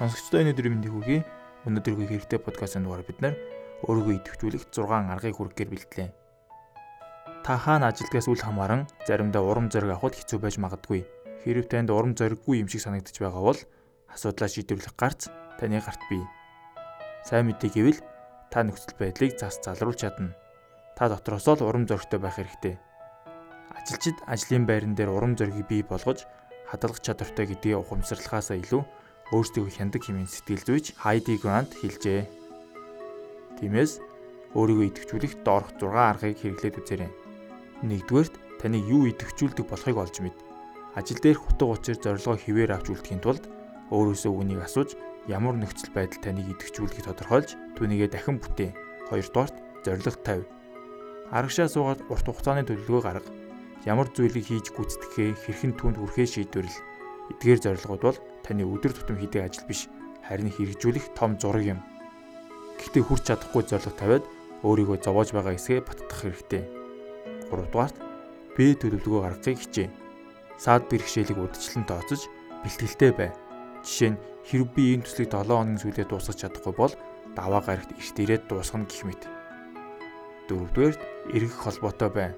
Сонсогчдоо өнөөдрийн мэндийг хүргэе. Өнөөдрийн хэрэгтэй подкастын дугаар бид нар өөрийгөө идэвхжүүлэх 6 аргыг хүргэхээр бэлтлээ. Та хаана ажилдгаас үл хамааран заримдаа урам зориг авахд хэцүү байж магадгүй. Хэрв танд урам зориггүй юм шиг санагдаж байгаа бол асуудлаа шийдвэрлэх гарц таны гарт бий. Сайн мэдээ гэвэл та нөхцөл байдлыг зас залруулж чадна. Та дотроос л урам зоригтой байх хэрэгтэй. Ажилчид ажлын байран дээр урам зоригийг бий болгож хадгалах чадвартай гэдгийг ухамсарлахаасаа илүү өөрсдөө хяндаг хэмээн сэтгэл зүйч Хайди Грант хэлжээ. Тиймээс өөрийгөө идэвхжүүлэх доорх 6 аргыг хэрэглээд үзээрэй. Нэгдүгээрт таныг юу идэвхжүүлдэг болохыг олж мэд. Ажил дээр хутга учир зорилгоо хിവэр авч үлдэхийн тулд өөрөөсөө үнийг асууж ямар нөхцөл байдал таныг идэвхжүүлэхийг тодорхойлж түүнийгээ дахин бүтээ. Хоёрдугаарт зорилго тавь. Арагшаа суугаад урт хугацааны төлөвлөгөө гарга. Ямар зүйлийг хийж гүйцэтгэхээ хэрхэн түнд хүрэхээ шийдвэрлэ. Эдгээр зорилгод бол таны өдөр тутам хийдэг ажил биш харин хэрэгжүүлэх том зураг юм. Гэхдээ хүрч чадахгүй зорилго тавиад өөрийгөө зовоож байгаа эсгээ баттгах хэрэгтэй. 3 дугаарт бие төлөвлөгөө гаргахыг хичээ. Саад бэрхшээлийг урдчлан тооцож бэлтгэлтэй бай. Жишээ нь хэрв би энэ төслийг 7 хоногийн сүүлдээ дуусгах чадахгүй бол даваа гарагт эрт ирээд дуусгах гэх мэт. Дөрөвдүгээрт эргэх холбоотой бай.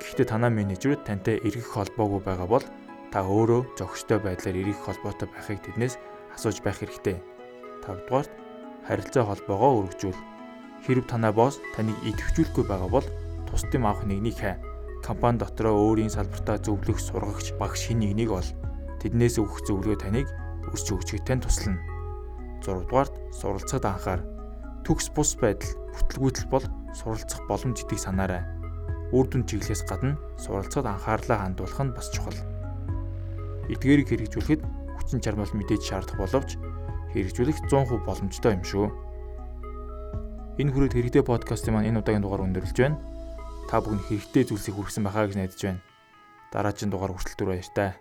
Гэхдээ танаа менежерүүд тантай эргэх холбоогүй байгаа бол та өөрөө зохистой байдлаар эрэх холбоотой байхыг тэднээс асууж байх хэрэгтэй. 5 дугаарт харилцаа холбоогоо өргөжүүл. Хэрв танай босс таныг идэвхжүүлэхгүй байгаа бол тусдим авах нэгнийг хай. Компани дотроо өөрийн салбартаа зөвлөх сургагч багш хин нэгнийг ол. Тэднээс өгөх зөвлөгөө таныг өсч өгчгөтэн туслана. 6 дугаарт суралцахад анхаар. Төгс бус байдал, бүтлгүүтэл бол суралцах боломж гэдгийг санаарай. Үр дүн чиглэлээс гадна суралцахад анхаарлаа хандуулах нь бас чухал. Эдгээрийг хэрэгжүүлэхэд хүчин чармаал мэдээж шаардах боловч хэрэгжүүлэх 100% боломжтой юм шүү. Энэ хүрээд хэрэгтэй подкастын маань энэ удаагийн дугаар өндөрлөж байна. Та бүхэн хэрэгтэй зүйлсийг хүргэсэн байхаа гэж найдаж байна. Дараагийн дугаар хүртэл түр баяр таа.